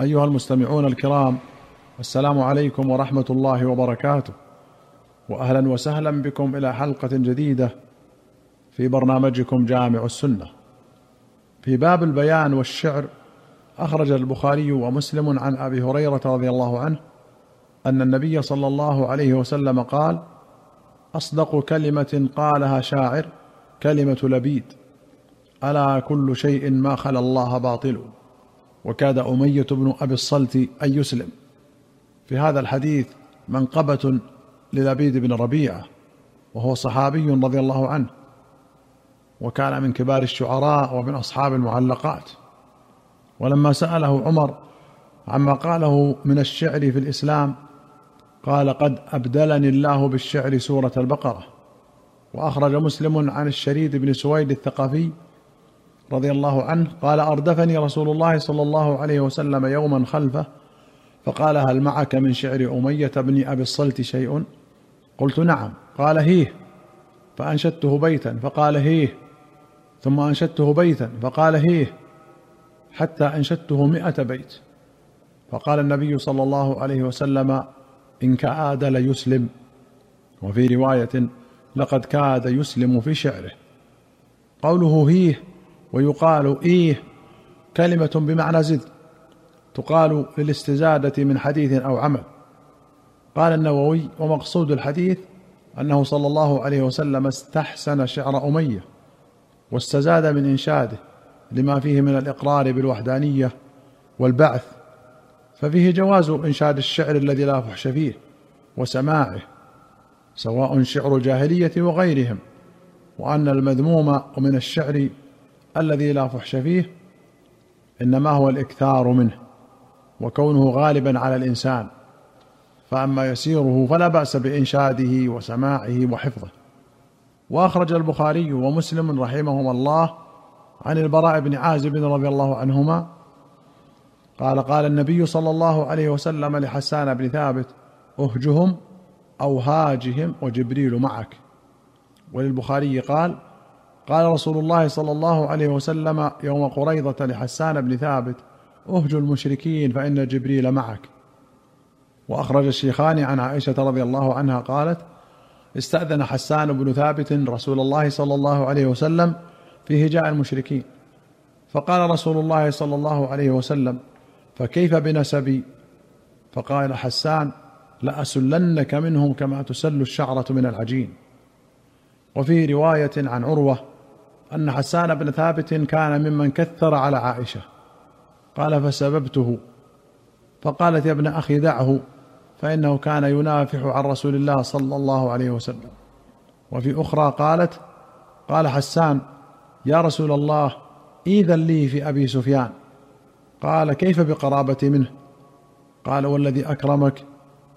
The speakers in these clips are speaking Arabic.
أيها المستمعون الكرام السلام عليكم ورحمة الله وبركاته. واهلا وسهلا بكم إلى حلقة جديدة في برنامجكم جامع السنة. في باب البيان والشعر أخرج البخاري ومسلم عن أبي هريرة رضي الله عنه أن النبي صلى الله عليه وسلم قال أصدق كلمة قالها شاعر كلمة لبيد. ألا كل شيء ما خلا الله باطل. وكاد أمية بن أبي الصلت أن يسلم. في هذا الحديث منقبة للبيد بن ربيعة وهو صحابي رضي الله عنه وكان من كبار الشعراء ومن أصحاب المعلقات. ولما سأله عمر عما قاله من الشعر في الإسلام قال قد أبدلني الله بالشعر سورة البقرة وأخرج مسلم عن الشريد بن سويد الثقفي رضي الله عنه قال أردفني رسول الله صلى الله عليه وسلم يوما خلفه فقال هل معك من شعر أمية بن أبي الصلت شيء؟ قلت نعم. قال هيه. فأنشدته بيتا فقال هيه. ثم أنشدته بيتا فقال هيه. حتى أنشدته مائه بيت. فقال النبي صلى الله عليه وسلم إن كاد ليسلم. وفي رواية لقد كاد يسلم في شعره. قوله هيه ويقال إيه كلمة بمعنى زد. تقال للاستزادة من حديث أو عمل. قال النووي ومقصود الحديث أنه صلى الله عليه وسلم استحسن شعر أمية واستزاد من إنشاده لما فيه من الإقرار بالوحدانية والبعث. ففيه جواز إنشاد الشعر الذي لا فحش فيه وسماعه سواء شعر الجاهلية وغيرهم وأن المذموم ومن الشعر الذي لا فحش فيه إنما هو الإكثار منه وكونه غالبا على الإنسان. فأما يسيره فلا بأس بإنشاده وسماعه وحفظه. وأخرج البخاري ومسلم رحمهما الله عن البراء بن عازب رضي الله عنهما قال قال النبي صلى الله عليه وسلم لحسان بن ثابت أهجهم أو هاجهم وجبريل معك. وللبخاري قال قال رسول الله صلى الله عليه وسلم يوم قريضة لحسان بن ثابت اهجوا المشركين فإن جبريل معك. وأخرج الشيخان عن عائشة رضي الله عنها قالت استأذن حسان بن ثابت رسول الله صلى الله عليه وسلم في هجاء المشركين. فقال رسول الله صلى الله عليه وسلم فكيف بنسبي؟ فقال حسان لاسلنك منهم كما تسل الشعرة من العجين. وفي رواية عن عروة أن حسان بن ثابت كان ممن كثر على عائشة. قال فسببته. فقالت يا ابن أخي دعه فإنه كان ينافح عن رسول الله صلى الله عليه وسلم. وفي أخرى قالت قال حسان يا رسول الله إذن لي في أبي سفيان. قال كيف بقرابتي منه؟ قال والذي أكرمك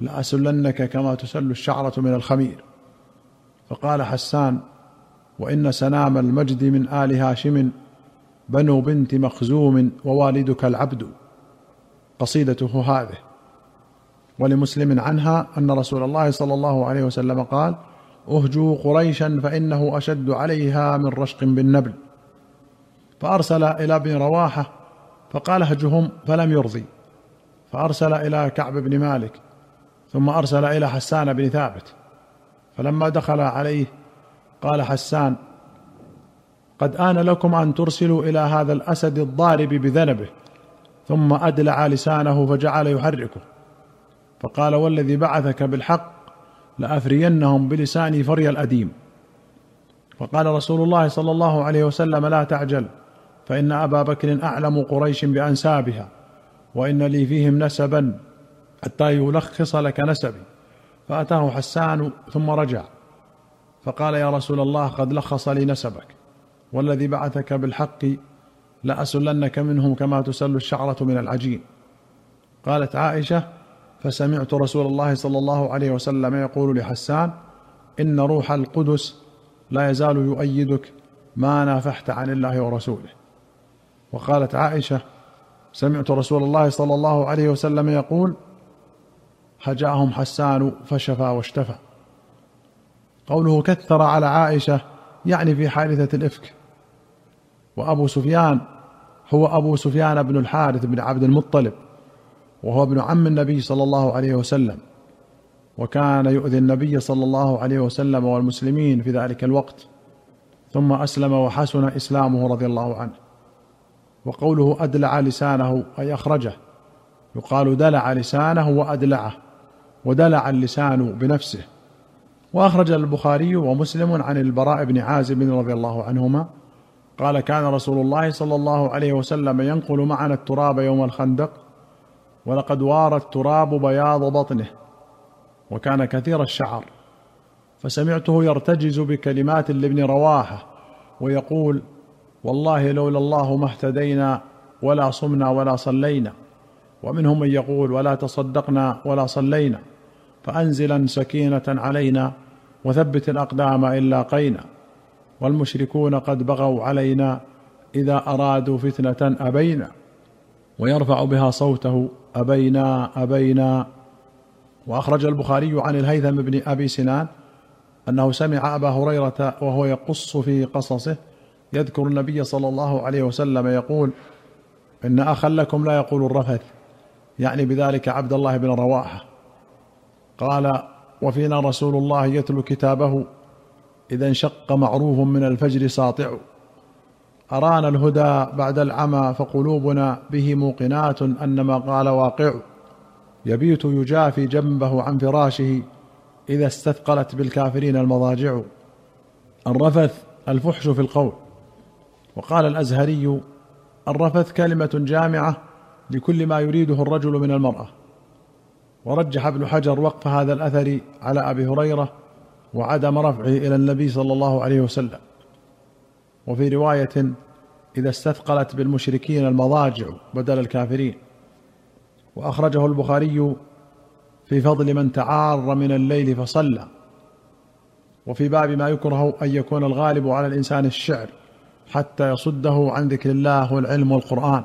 لأسلنك كما تسل الشعرة من الخمير. فقال حسان وإن سنام المجد من آل هاشم بنو بنت مخزوم ووالدك العبد. قصيدته هذه. ولمسلم عنها أن رسول الله صلى الله عليه وسلم قال اهجوا قريشا فإنه أشد عليها من رشق بالنبل. فأرسل إلى ابن رواحة فقال أهجهم. فلم يرضي. فأرسل إلى كعب بن مالك ثم أرسل إلى حسان بن ثابت. فلما دخل عليه قال حسان قد آن لكم أن ترسلوا إلى هذا الأسد الضارب بذنبه ثم أدلع لسانه فجعل يحركه. فقال والذي بعثك بالحق لأفرينهم بلساني فري الأديم. فقال رسول الله صلى الله عليه وسلم لا تعجل فإن أبا بكر أعلم قريش بأنسابها وإن لي فيهم نسبا حتى يلخص لك نسبي. فأتاه حسان ثم رجع. فقال يا رسول الله قد لخص لي نسبك والذي بعثك بالحق لأسلنك منهم كما تسل الشعرة من العجين. قالت عائشة فسمعت رسول الله صلى الله عليه وسلم يقول لحسان إن روح القدس لا يزال يؤيدك ما نافحت عن الله ورسوله. وقالت عائشة سمعت رسول الله صلى الله عليه وسلم يقول هجاهم حسان فشفى واشتفى. قوله كثر على عائشة يعني في حادثة الإفك. وأبو سفيان هو أبو سفيان بن الحارث بن عبد المطلب وهو ابن عم النبي صلى الله عليه وسلم. وكان يؤذي النبي صلى الله عليه وسلم والمسلمين في ذلك الوقت. ثم أسلم وحسن إسلامه رضي الله عنه. وقوله أدلع لسانه أي أخرجه. يقال دلع لسانه وأدلعه ودلع اللسان بنفسه. وأخرج البخاري ومسلم عن البراء بن عازب رضي الله عنهما قال كان رسول الله صلى الله عليه وسلم ينقل معنا التراب يوم الخندق ولقد وار التراب بياض بطنه وكان كثير الشعر فسمعته يرتجز بكلمات لابن رواحة ويقول والله لولا الله ما اهتدينا ولا صمنا ولا صلينا ومنهم من يقول ولا تصدقنا ولا صلينا فأنزلا سكينة علينا وثبت الأقدام ان لاقينا والمشركون قد بغوا علينا إذا أرادوا فتنة أبينا. ويرفع بها صوته أبينا أبينا. وأخرج البخاري عن الهيثم بن أبي سنان أنه سمع أبا هريرة وهو يقص في قصصه يذكر النبي صلى الله عليه وسلم يقول إن أخا لكم لا يقول الرفث يعني بذلك عبد الله بن رواحة. قال وفينا رسول الله يتلو كتابه إذا انشق معروف من الفجر ساطع. أرانا الهدى بعد العمى فقلوبنا به موقنات أن ما قال واقع. يبيت يجافي جنبه عن فراشه إذا استثقلت بالكافرين المضاجع. الرفث الفحش في القول. وقال الأزهري الرفث كلمة جامعة لكل ما يريده الرجل من المرأة. ورجح ابن حجر وقف هذا الأثر على أبي هريرة وعدم رفعه إلى النبي صلى الله عليه وسلم. وفي رواية إذا استثقلت بالمشركين المضاجع بدل الكافرين. وأخرجه البخاري في فضل من تعار من الليل فصلى. وفي باب ما يكره أن يكون الغالب على الإنسان الشعر حتى يصده عن ذكر الله والعلم والقرآن.